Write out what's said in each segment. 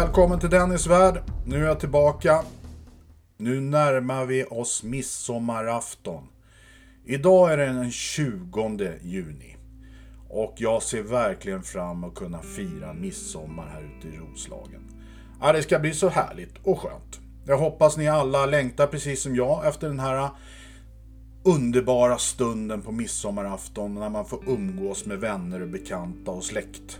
Välkommen till Dennis värld. Nu är jag tillbaka. Nu närmar vi oss midsommarafton. Idag är det den 20 juni. Och jag ser verkligen fram emot att kunna fira midsommar här ute i Roslagen. Ja, det ska bli så härligt och skönt. Jag hoppas ni alla längtar precis som jag efter den här underbara stunden på midsommarafton när man får umgås med vänner och bekanta och släkt.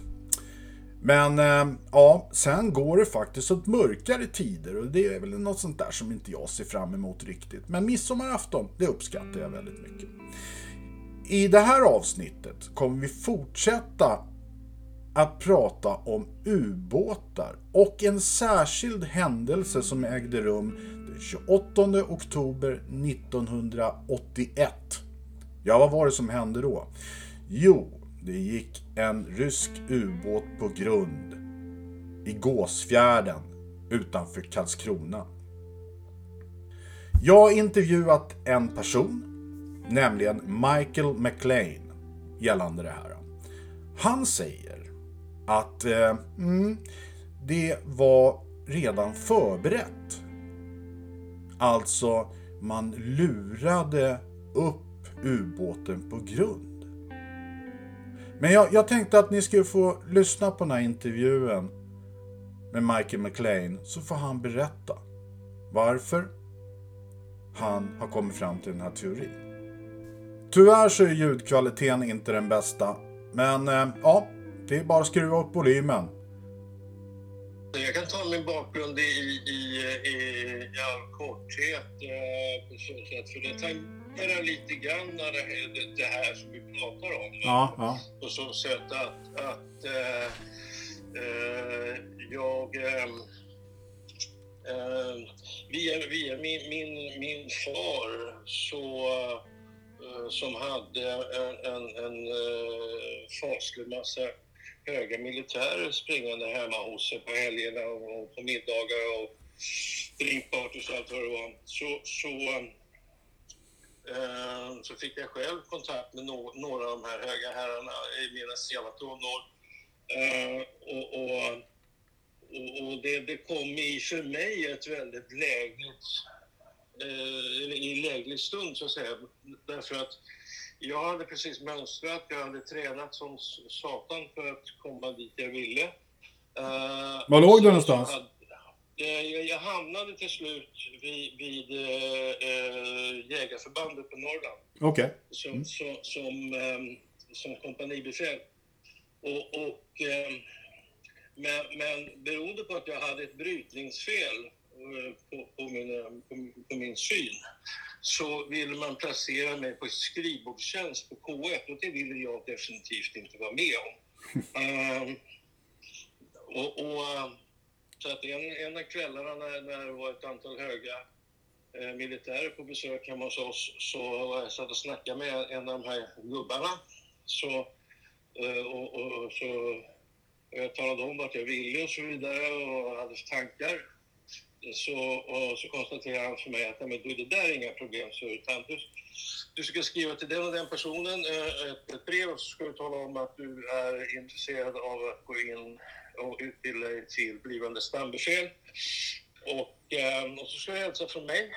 Men eh, ja, sen går det faktiskt åt mörkare tider och det är väl något sånt där som inte jag ser fram emot riktigt. Men midsommarafton, det uppskattar jag väldigt mycket. I det här avsnittet kommer vi fortsätta att prata om ubåtar och en särskild händelse som ägde rum den 28 oktober 1981. Ja, vad var det som hände då? Jo, det gick en rysk ubåt på grund i Gåsfjärden utanför Karlskrona. Jag har intervjuat en person, nämligen Michael McLean, gällande det här. Han säger att eh, mm, det var redan förberett. Alltså, man lurade upp ubåten på grund. Men jag, jag, tänkte att ni skulle få lyssna på den här intervjun med Michael McLean så får han berätta varför han har kommit fram till den här teorin. Tyvärr så är ljudkvaliteten inte den bästa, men eh, ja, det är bara att skruva upp volymen. Jag kan ta min bakgrund i, i, i, i all korthet eh, på så sätt, för det tangerar lite grann det, det här som vi pratar om. Ja, ja. På så sätt att, att eh, eh, jag eh, via, via min, min, min far så som hade en, en, en faslig massa höga militärer springande hemma hos sig på helgerna och på middagar och drinkpartys och allt vad det var. Så, så, så fick jag själv kontakt med no några av de här höga herrarna i mina sena tonår. Eh, och, och, och, och det, det kom i för mig ett väldigt lägligt, eh, i läglig stund så att säga. Därför att jag hade precis mönstrat, jag hade tränat som satan för att komma dit jag ville. Var låg du någonstans? Hade, jag, hamnade till slut vid, vid uh, jägarförbandet på Norrland. Okay. Som, mm. som, som, um, som kompanibefäl. Och, och um, men, men beroende på att jag hade ett brytningsfel på, på, min, på, på min syn så ville man placera mig på skrivbordstjänst på K1 och det ville jag definitivt inte vara med om. um, och, och, så att en, en av kvällarna när, när det var ett antal höga eh, militärer på besök hemma hos oss så jag satt och snackade med en av de här gubbarna. Så, eh, och, och, så jag talade om vart jag ville och så vidare och hade tankar så, och så konstaterade han för mig att men du, det där är inga problem, så, utan du, du ska skriva till den och den personen eh, ett, ett brev och så ska du tala om att du är intresserad av att gå in och utbilda dig till blivande stambefäl. Och, eh, och så ska du hälsa från mig.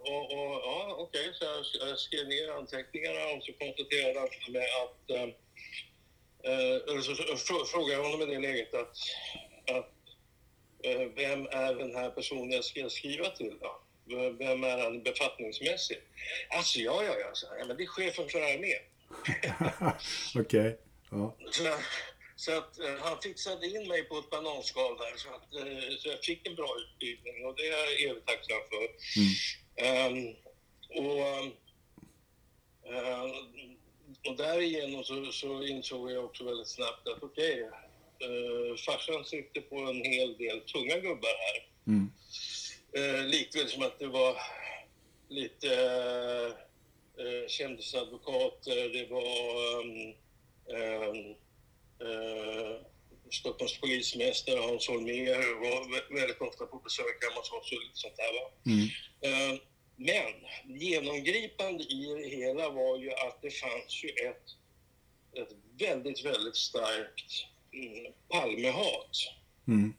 Och, och ja, okej, okay, så jag skrev ner anteckningarna och så konstaterade han för mig att eh, eller så, så frågade jag honom i det läget att, att Eh, vem är den här personen jag ska skriva till då? Vem är han befattningsmässigt? Alltså, ja, ja, ja, så, ja men det är chefen för armén. Okej. Okay. Ja. Så, så, att uh, han fixade in mig på ett bananskal där så, att, uh, så jag fick en bra utbildning och det är jag evigt tacksam för. Mm. Um, och, uh, och därigenom så, så insåg jag också väldigt snabbt att okej, okay, eh, farsan sitter på en hel del tunga gubbar här. Mm. Eh, likväl som att det var lite eh, eh, kändisadvokater, det var um, um, uh, Stockholms polismästare Hans Holmér var vä- väldigt ofta på besök hemma hos oss och lite sånt där. Mm. Eh, Men genomgripande i det hela var ju att det fanns ju ett, ett väldigt, väldigt starkt mm, Palmehat. Mm.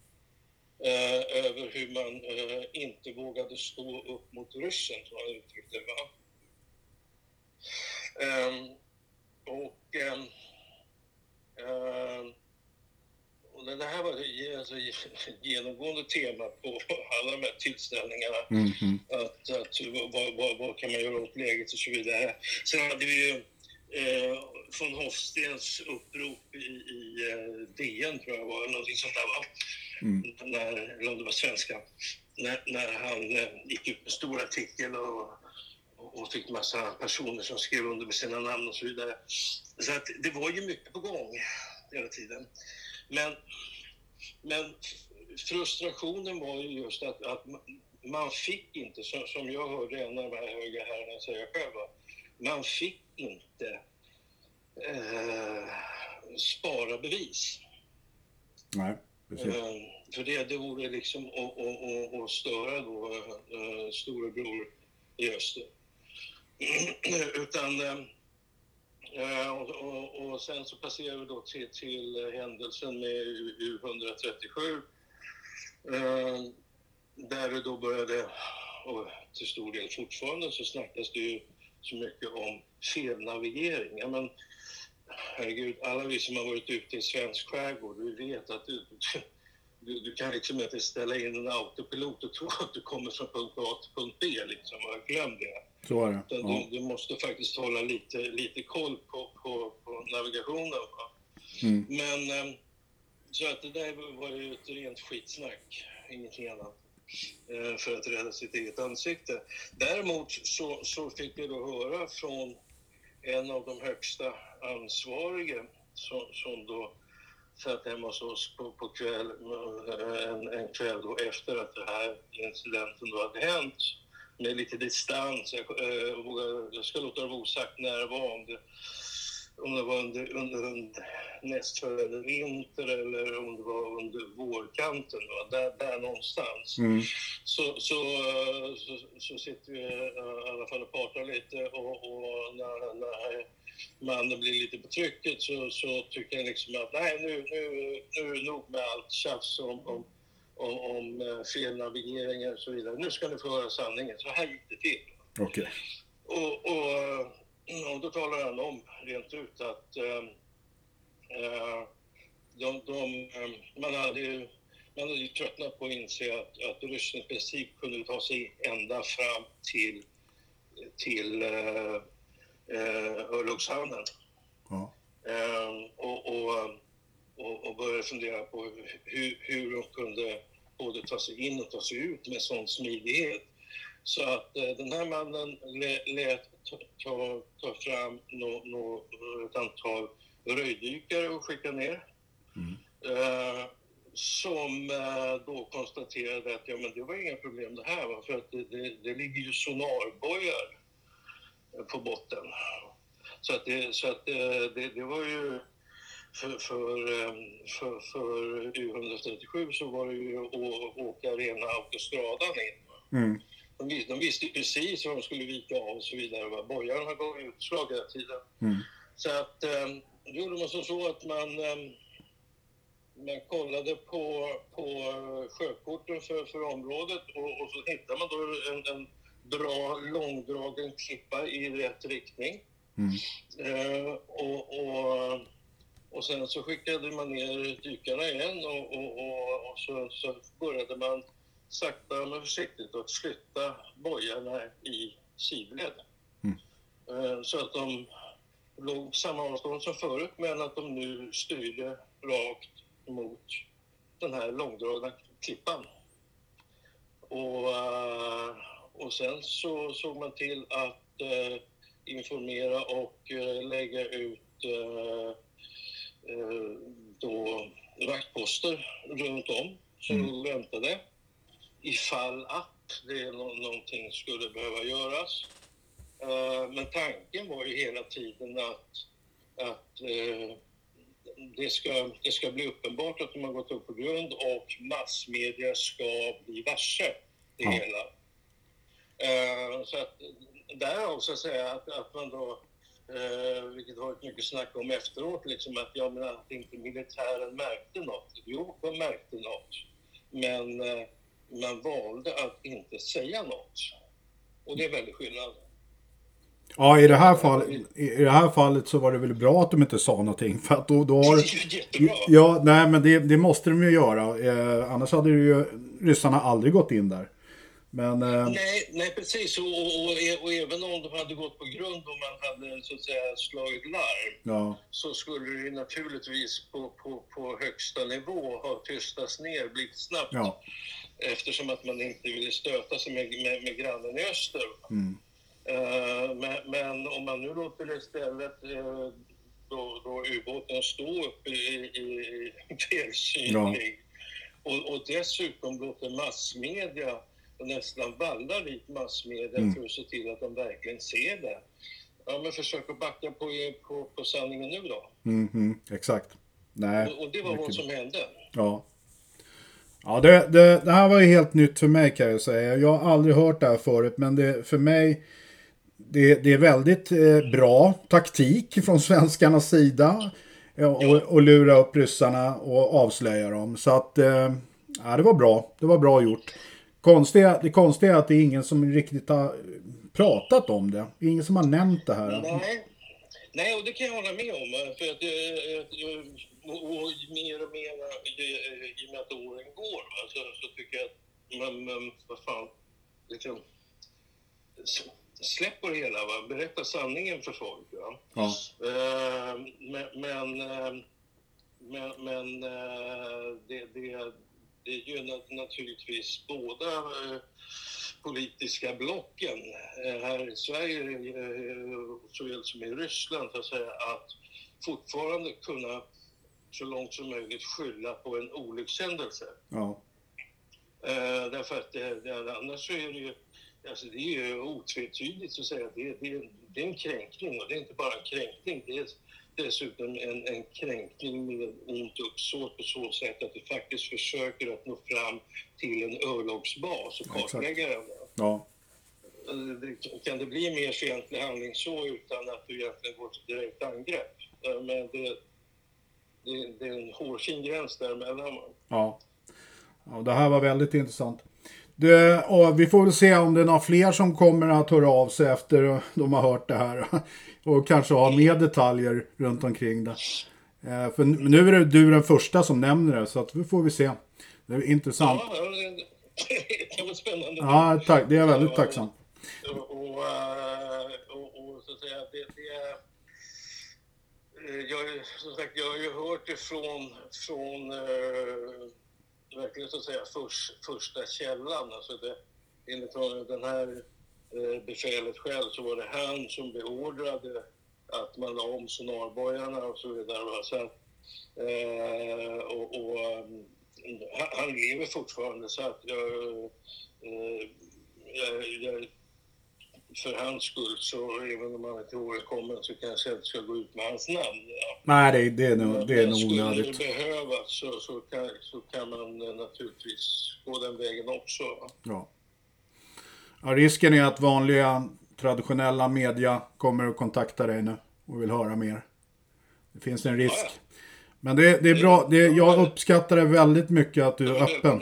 Eh, över hur man eh, inte vågade stå upp mot ryssen, som han uttryckte det. Ehm, och, ehm, och det här var ett alltså, genomgående tema på alla de här tillställningarna. Mm. Mm. Att, att vad, vad, vad kan man göra åt läget och så vidare. Sen hade vi ju eh, von Hofstens upprop i, i eh, DN, tror jag var, någonting sånt där va? Mm. När, eller om det var svenska. När, när han eh, gick ut med stor artikel och, och fick massa personer som skrev under med sina namn och så vidare. Så att det var ju mycket på gång hela tiden. Men, men frustrationen var ju just att, att man fick inte, som, som jag hörde en av de här höga herrarna säga själva, man fick inte eh, spara bevis. Nej, precis. Eh, för det, det vore liksom att störa då eh, storebror i öster. Utan eh, eh, och, och, och sen så passerar vi då till, till händelsen med U- U137. Eh, där det då började, och till stor del fortfarande, så snackas det ju så mycket om felnavigering. Ja, men, herregud, alla vi som har varit ute i svensk skärgård, vi vet att du, du, du kan liksom inte ställa in en autopilot och tro att du kommer från punkt A till punkt B. Liksom. Glöm det. Så är det. Ja. du, du måste faktiskt hålla lite, lite koll på, på, på navigationen. Mm. Men eh, så att det där var ju ett rent skitsnack, ingenting annat. eh, För att rädda sitt eget ansikte. Däremot så, så fick jag då höra från en av de högsta ansvariga som, som då satt hemma hos oss på, på kväll, eh, en, en kväll då efter att den här incidenten då hade hänt med lite distans. Jag, eh, vågar- jag ska låta det vara osagt när det var, om det, om det var under, under, under nästföljande vinter eller om det var under vårkanten. Va? Där, där någonstans. Mm. Så, så, eh, så, så sitter vi eh, i alla fall och pratar lite och, och när, när mannen blir lite på trycket så, så tycker jag liksom att nej, nu, nu, nu är det nog med allt tjafs om, om, om, om eh, felnavigeringar och så vidare. Nu ska ni få höra sanningen. Så här gick det till. Okej. Och, och, eh, och då talar han om rent ut att eh, de, de, man, hade ju, man hade ju tröttnat på att inse att, att ryssen i princip kunde ta sig ända fram till, till eh, eh, Örlogshamnen. Ja. Eh, och, och, och, och började fundera på hur, hur de kunde både ta sig in och ta sig ut med sån smidighet. Så att eh, den här mannen lä- lät ta, ta, fram nå, nå, ett antal röjdykare och skicka ner. Mm. Eh, som eh, då konstaterade att ja, men det var inga problem det här, va? för att det, det, det ligger ju sonarbojar på botten. Så att det, så att eh, det, det var ju för, för, eh, för, för U137 så var det ju att åka rena autostradan in. Mm. De, de visste precis vad de skulle vika av och så vidare. Bojarna gav utslag hela tiden. Mm. Så att eh, då gjorde man som så att man, eh, man kollade på, på sjökorten för, för området och, och så hittade man då en, en bra långdragen klippa i rätt riktning. Mm. Eh, och, och, och sen så skickade man ner dykarna igen och, och, och, och så, så började man sakta men försiktigt att flytta bojarna i sidled. Mm. Eh, så att de låg på samma avstånd som förut men att de nu styrde rakt mot den här långdragna klippan. Och, eh, och sen så såg man till att eh, informera och lägga ut då vaktposter runt om som Mm. väntade ifall att det någonting skulle behöva göras. Eh, men tanken var ju hela tiden att, att eh, det, ska, det ska bli uppenbart att de har gått upp på grund och massmedia ska bli varse det hela. Eh, så att därav så att säga att, att man då, eh, vilket har varit mycket snack om efteråt, liksom att, ja, men att inte militären märkte något. Jo, de märkte något. Men eh, man valde att inte säga något. Och det är väldigt skillnad. Ja, i det, här fall, i det här fallet så var det väl bra att de inte sa någonting. För att då, då har... Det är ju jättebra. Ja, nej men det, det måste de ju göra. Eh, annars hade ju ryssarna aldrig gått in där. Men... Eh, Nej, nej precis. Och, och, och, och även om de hade gått på grund och man hade så att säga slagit larm ja, så skulle det naturligtvis på, på, på högsta nivå ha tystats ner blixtsnabbt. ja, Eftersom att man inte ville stöta sig med, med, med grannen i öster. mm, Eh, men, men om man nu låter det istället eh, då, då ubåten stå uppe i, i, i felsynlig och, och dessutom låter massmedia och nästan vallar dit massmedia Mm. för att se till att de verkligen ser det. Ja, men försök att backa på, på, på sanningen nu då. mm, mm, exakt. Nej. Och, och det var vad som hände. Ja. Ja, det, det, det här var ju helt nytt för mig kan jag säga. Jag har aldrig hört det här förut, men det, för mig det, det är väldigt eh, bra taktik från svenskarnas sida. eh, Och, och lura upp ryssarna och avslöja dem. Så att, eh, ja, det var bra. Det var bra gjort. Konstiga, det konstiga är att det är ingen som riktigt har pratat om det. Det är ingen som har nämnt det här. Nej. Nej, och det kan jag hålla med om. eh, För att, eh, eh, och, mer och mer i och med att åren går så, så tycker jag att men, men vad fan, liksom, släpp på det hela. Va? Berätta sanningen för folk. Va? Ja. Men men, men, men det, det, det nat- naturligtvis båda eh, politiska blocken eh, här i Sverige eh, såväl som i Ryssland så att säga att fortfarande kunna så långt som möjligt skylla på en olyckshändelse. Ja. Eh, därför att det, det, annars så är det ju, alltså det är ju otvetydigt att säga, det, det, det är en kränkning och det är inte bara en kränkning, det är dessutom en, en kränkning med ont uppsåt på så sätt att du faktiskt försöker att nå fram till en örlogsbas och kartlägga den. Ja. Kan det bli mer fientlig handling så utan att du egentligen går till direkt angrepp? Men det, det, det är en hårfin gräns däremellan. Ja. ja, det här var väldigt intressant. Det, och vi får väl se om det är några fler som kommer att höra av sig efter de har hört det här. Och kanske ha mer detaljer runt omkring det. Eh, För nu är det du den första som nämner det, så att vi får vi se. Det är intressant. Ja, det- vara spännande. Ja, tack. Det är jag väldigt tacksam. Och, och, eh, och, och så att säga, det, det eh, jag, har ju- som sagt, jag har ju hört det från, från verkligen så att säga förs, första källan. Alltså det, enligt den här eh, befälet själv så var det han som beordrade att man la om sonarbojarna och så vidare. Va? Så, eh, och, och, mm, han, han lever fortfarande så att jag, eh, jag, jag för hans skull så även om han inte är återkommen så kanske jag inte ska gå ut med hans namn. Ja. Nej, det, det är nog, det är nog skulle onödigt. det behövas så, så, kan, så kan man eh, naturligtvis gå den vägen också. Ja. Ja, risken är att vanliga traditionella media kommer att kontakta dig nu och vill höra mer. Det finns en risk. Ja, Men det, det är bra. Det, jag uppskattar det väldigt mycket att du är öppen.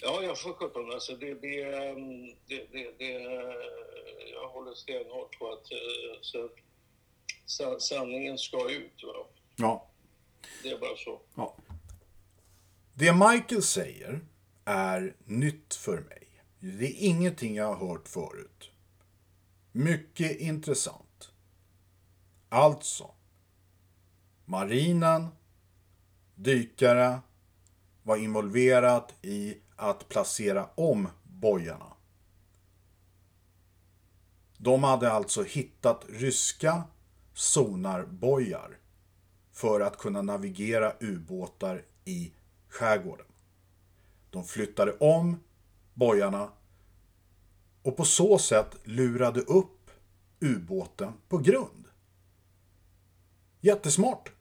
Ja, jag får sjutton. Alltså det, det, ehm, det, det, det, jag håller stenhårt på att eh, så, sa- sanningen ska ut. Va? Ja. Det är bara så. ja. Det Michael säger är nytt för mig. Det är ingenting jag har hört förut. Mycket intressant. Alltså. Marinen, dykare, var involverat i att placera om bojarna. De hade alltså hittat ryska sonarbojar för att kunna navigera ubåtar i skärgården. De flyttade om bojarna och på så sätt lurade upp ubåten på grund. Jättesmart.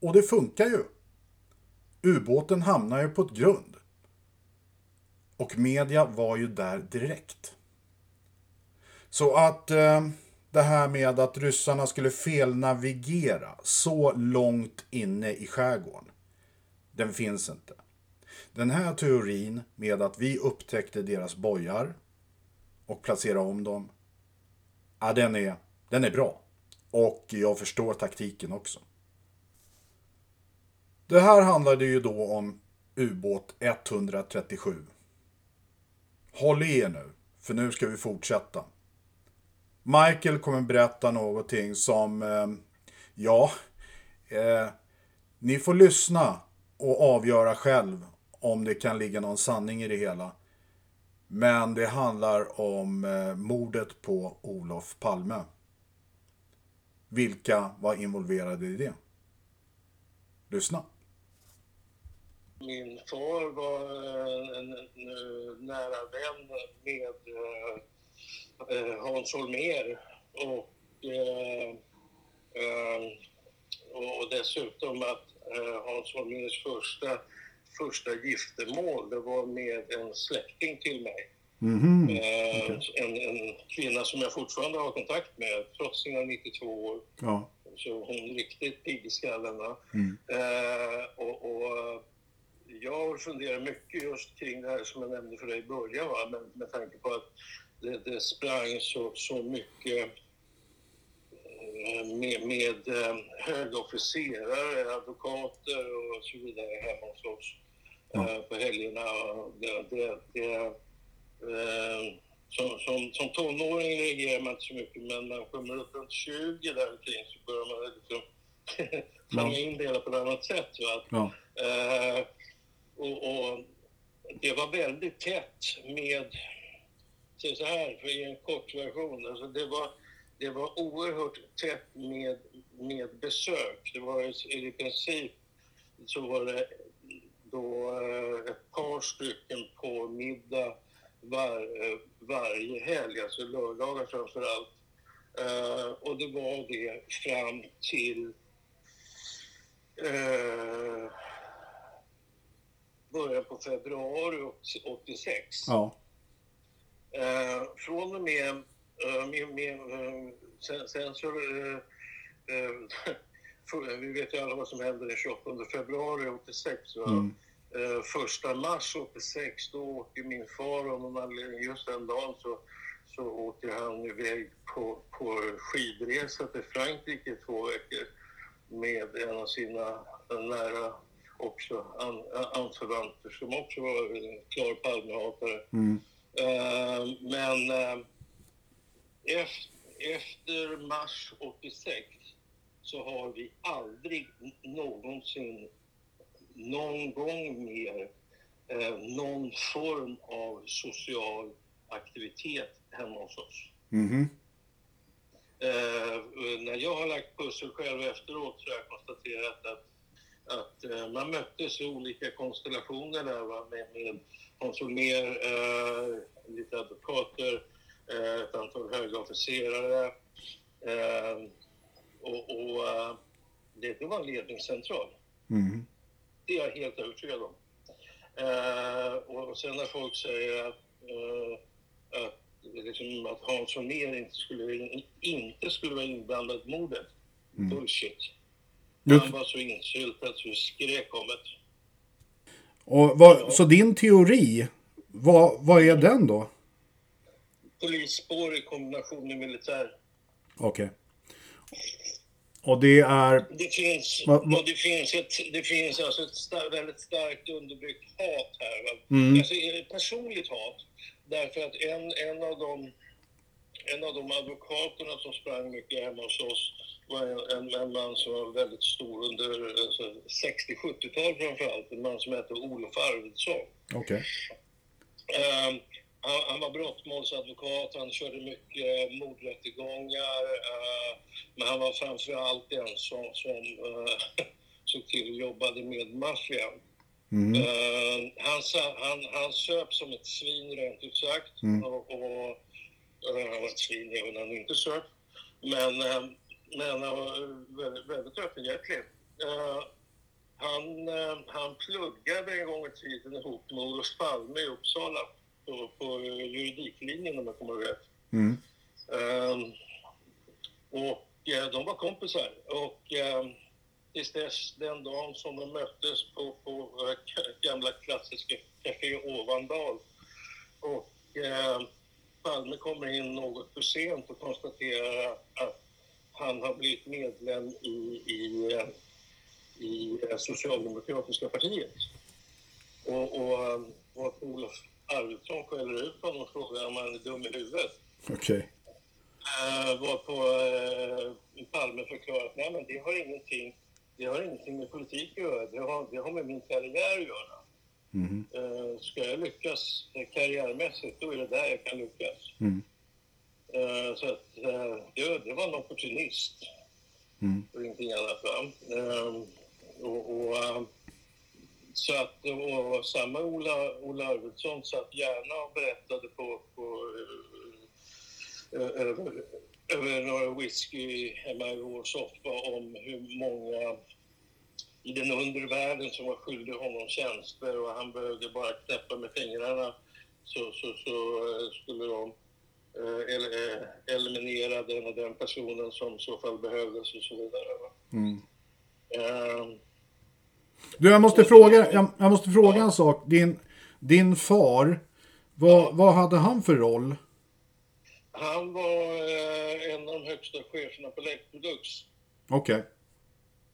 Och det funkar ju. Ubåten hamnar ju på ett grund. Och media var ju där direkt. Så att eh, det här med att ryssarna skulle felnavigera så långt inne i skärgården. Den finns inte. Den här teorin med att vi upptäckte deras bojar och placerade om dem. Ja, den är, den är bra. Och jag förstår taktiken också. Det här handlade ju då om ubåt 137. Håll i er nu, för nu ska vi fortsätta. Michael kommer berätta någonting som, eh, ja, eh, ni får lyssna och avgöra själv om det kan ligga någon sanning i det hela. Men det handlar om eh, mordet på Olof Palme. Vilka var involverade i det? Lyssna. Min far var eh, en, en nära vän med eh, eh, Hans Holmér och, eh, eh, och, dessutom att eh, Hans Holmérs första, första giftermål det var med en släkting till mig. Eh, en, en kvinna som jag fortfarande har kontakt med trots sina 92 år. Ja. Så hon är riktigt pigg i skallen. va. Eh, och, och jag har funderat mycket just kring det här som jag nämnde för dig i början. Va? Med, med tanke på att det, det sprang så, så mycket eh, med, med eh, höga officerare, advokater och så vidare hemma hos oss eh, på helgerna. Det, det, det, som, som, som tonåring reagerar man inte så mycket men när man kommer upp runt 20 där omkring så börjar man liksom fånga in det hela på ett annat sätt. Va? Ja. Eh, och, och det var väldigt tätt med, säg så här för i en kort version, alltså det var, det var oerhört tätt med, med besök. Det var i, i princip så var det då eh, ett par stycken på middag var, eh, varje helg, alltså lördagar framför allt. Uh, eh, och det var det fram till uh, början på februari 86. Ja. Eh, från och med, eh, med, med eh, sen, sen så, eh, för, vi vet ju alla vad som hände den 28 februari 86. Va? Mm. Eh, första mars 86 då åkte min far av någon anledning, just den dagen så, så åkte han iväg på, på skidresa till Frankrike två veckor med en av sina nära också an, anförvanter som också var en klar Palmehatare. Mm. Eh, men eh, efter, efter mars 86 så har vi aldrig någonsin någon gång mer eh, någon form av social aktivitet hemma hos oss. Mhm. Eh, när jag har lagt pussel själv efteråt så har jag konstaterat att, att eh, man möttes i olika konstellationer där va? med, med Hans Holmér, eh, lite advokater, eh, ett antal höga officerare eh, och, och eh, det, var en ledningscentral. Mhm. Det är jag helt övertygad om. Eh, och sen när folk säger att, eh, att, liksom, att Hans Holmér inte skulle, inte skulle vara inblandad i mordet. Bullshit. Du- Han var så insyltad så det skrek om det. Och vad, så din teori, vad, vad är den då? Polisspår i kombination med militär. Okej. Och det är... Det finns, Va- va- det finns, ett, det finns alltså ett star, väldigt starkt underbyggt hat här. Mm. Alltså, eh, personligt hat. Därför att en, en, av de, en av de advokaterna som sprang mycket hemma hos oss var en, en, man som var väldigt stor under alltså, 60-70-tal framförallt. En man som hette Olof Arvidsson. Okej. Ehm, han, han var brottmålsadvokat, han körde mycket mordrättegångar. eh, men han var framför allt den som, som eh, såg till och jobbade med maffian. Eh, han, sa- han, han söp som ett svin rent ut sagt. Och, och, eh, han var ett svin även när han inte söp. Men, eh, men han var väldigt, väldigt öppenhjärtig. Eh, han, eh, han pluggade en gång i tiden ihop med Olof Palme i Uppsala på, på eh, juridiklinjen om jag kommer ihåg rätt. Mm. Ehm, och eh, de var kompisar. Och eh, tills dess den dagen som de möttes på, på eh, gamla klassiska Café Ovandal. Och eh, Palme kommer in något för sent och konstaterar att han har blivit medlem i, i, eh, i eh, Socialdemokratiska partiet. Och, och eh, vad Olof Arvidsson skäller ut honom och frågar om han är dum i huvudet. Okej. Uh, var på uh, Palme förklarat nej men det har ingenting det har ingenting med politik att göra. Det har, det har med min karriär att göra. Mhm. Uh, ska jag lyckas eh, karriärmässigt, då är det där jag kan lyckas. Mm. Eh, så att, eh, det, det var en opportunist Mm. och ingenting annat. Va? Eh, och, och, eh, så att, och samma Ola, Ola Arvidsson satt gärna och berättade på, på över, över några whisky hemma i vår soffa om hur många i den undre världen som var skyldig honom tjänster och han behövde bara knäppa med fingrarna så, så, så skulle de eh, eh, eliminera den och den personen som i så fall behövdes och så vidare. Mm. Eh, Du, jag måste fråga, jag, jag måste fråga en sak. Din, din far, vad, vad hade han för roll? han var eh, en av de högsta cheferna på Electrolux. Okej.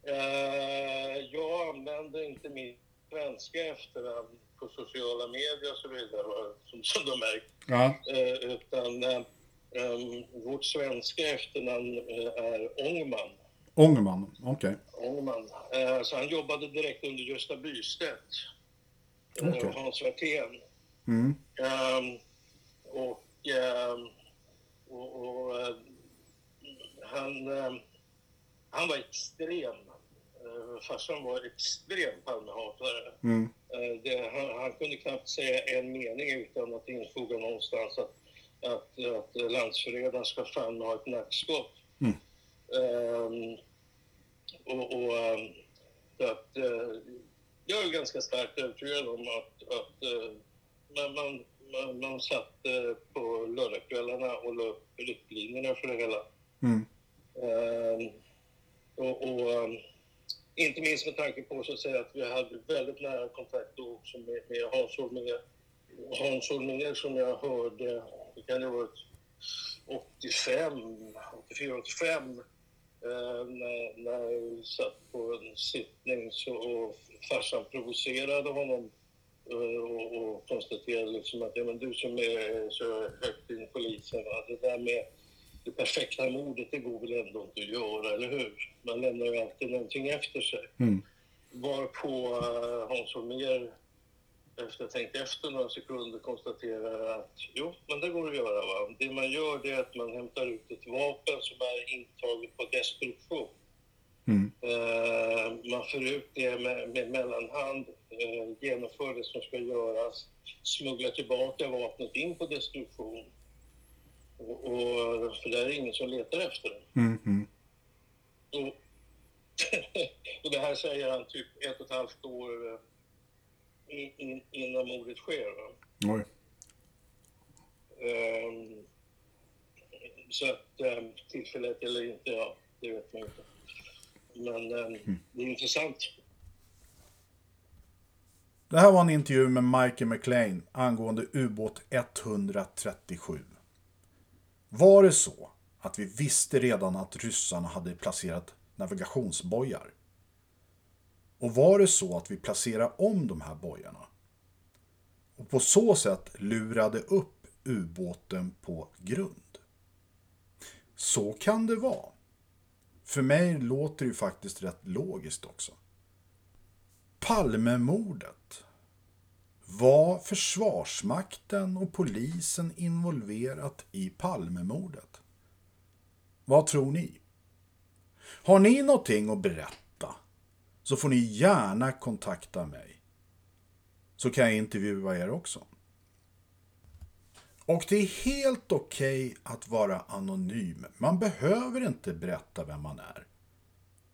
Eh, jag använde inte min svenska efternamn på sociala medier och så vidare, som, som du märkt. Ja. Eh, utan eh, em, vårt svenska efternamn eh, är Ångman. Ångerman. Okej. Ångman. Eh, så han jobbade direkt under Gösta Bystedt Okej. och Hans Werthén. Mm. Ehm, och ehm, och, och eh, han, ehm, han var extrem. Farsan var extrem Palmehatare. Mm. Eh, det, han, han kunde knappt säga en mening utan att infoga någonstans att, att, att landsförrädaren ska fan ha ett nackskott. Mm. Ehm, och, och ehm, att, eh, jag är ganska starkt övertygad om att, att eh, man, man, man, man satt på lördagskvällarna och la upp riktlinjerna för det hela. Mm. Ehm, och, och inte minst med tanke på så att, säga, att vi hade väldigt nära kontakt då också med, med Hans Holmér. Hans Holmér som jag hörde, det kan ha varit 85, 84, 85 eh, när, när jag satt på en sittning så, och farsan provocerade honom eh, och, och konstaterade liksom att ja, men du som är så högt in i polisen, va? det där med det perfekta mordet, det går väl ändå inte att göra, eller hur? Man lämnar ju alltid någonting efter sig. Mm. Varpå uh, Hans Holmér, efter att ha tänkt efter några sekunder, konstaterar att jo, men det går att göra. Va? Det man gör det är att man hämtar ut ett vapen som är intaget på destruktion. Mm. Eh, man för ut det med, med mellanhand, eh, genomför det som ska göras, smugglar tillbaka vapnet in på destruktion. Och, och, för där är ingen som letar efter det. Mm. Mm. Och, och det här säger han typ ett och ett halvt år eh, in, in, innan mordet sker. Va? Oj. Ehm, så att um, tillfället eller inte, ja, det vet man inte. Men ehm, det är intressant. Det här var en intervju med Michael McLean angående ubåt 137. Var det så att vi visste redan att ryssarna hade placerat navigationsbojar? Och var det så att vi placerade om de här bojarna? Och på så sätt lurade upp ubåten på grund? Så kan det vara. För mig låter det ju faktiskt rätt logiskt också. Palmemordet. Var Försvarsmakten och polisen involverat i Palmemordet? Vad tror ni? Har ni någonting att berätta så får ni gärna kontakta mig. så kan jag intervjua er också. Och det är helt okej okay att vara anonym. Man behöver inte berätta vem man är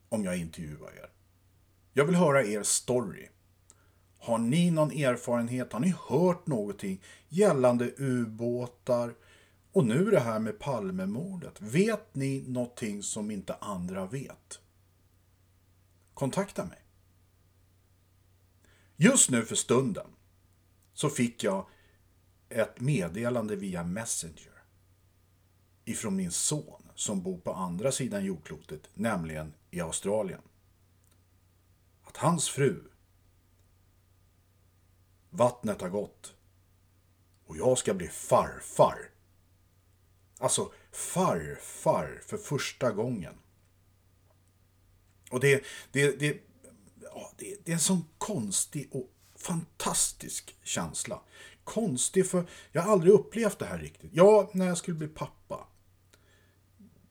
om jag intervjuar er. Jag vill höra er story. Har ni någon erfarenhet? Har ni hört någonting gällande ubåtar? Och nu det här med Palmemordet. Vet ni någonting som inte andra vet? Kontakta mig. Just nu för stunden så fick jag ett meddelande via Messenger ifrån min son som bor på andra sidan jordklotet, nämligen i Australien. Att hans fru, vattnet har gått och jag ska bli farfar. Alltså farfar för första gången. Och det, det, det, ja, det, det är en sån konstig och fantastisk känsla. Konstig för jag har aldrig upplevt det här riktigt. Ja, när jag skulle bli pappa.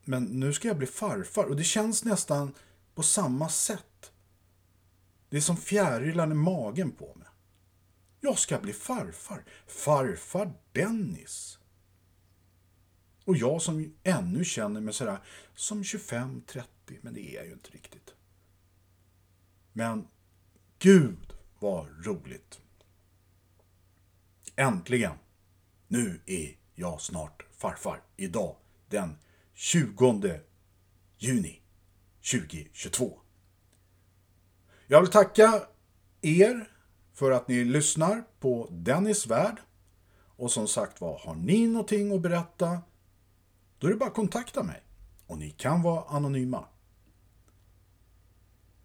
Men nu ska jag bli farfar och det känns nästan på samma sätt. Det är som fjärilar i magen på mig. Jag ska bli farfar. Farfar Dennis. Och jag som ännu känner mig sådär som 25-30, men det är jag ju inte riktigt. Men gud vad roligt. Äntligen! Nu är jag snart farfar. Idag den 20 juni 2022. Jag vill tacka er för att ni lyssnar på Dennis Värld. Och som sagt var, har ni någonting att berätta, då är det bara att kontakta mig. Och ni kan vara anonyma.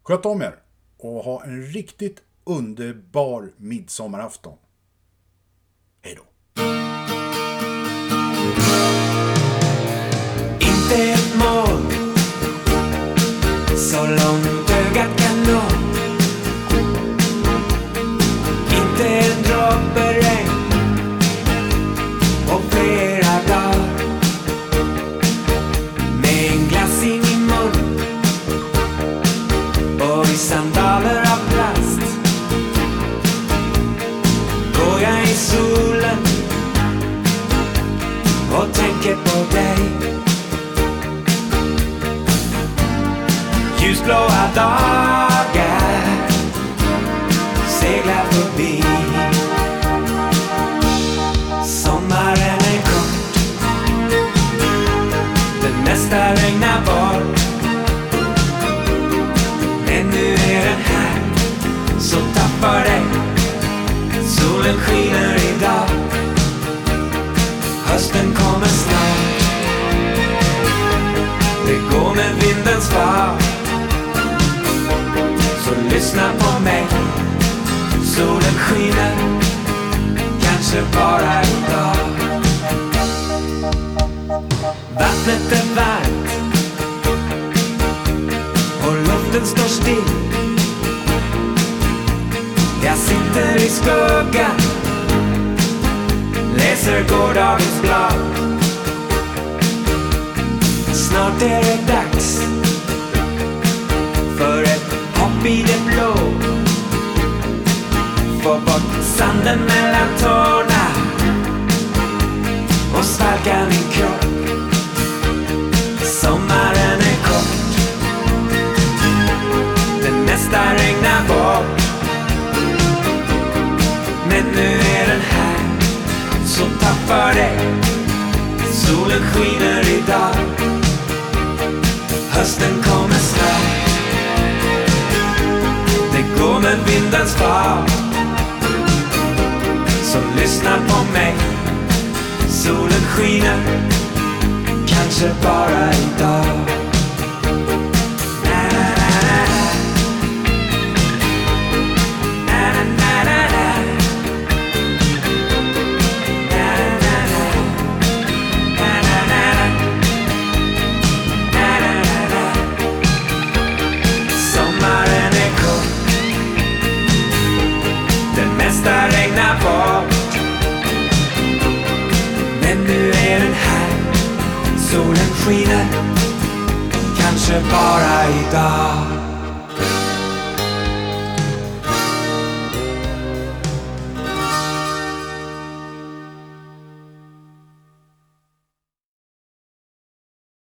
Sköt om er och ha en riktigt underbar midsommarafton. Hej då! Inte ett moln så långt Solen skiner Kanske bara idag Vattnet är varmt Och luften står still. Jag sitter i skuggan Läser gårdagens blad. Snart är det dags. Få bort sanden mellan tårna och svalka min kropp. Sommaren är kort, det mesta regnar bort. Men nu är den här, så ta för dig. Solen skiner idag Hösten kommer snart Det går med vindens fart så lyssna på mig. Solen skiner Kanske bara idag. skiner Kanske bara idag.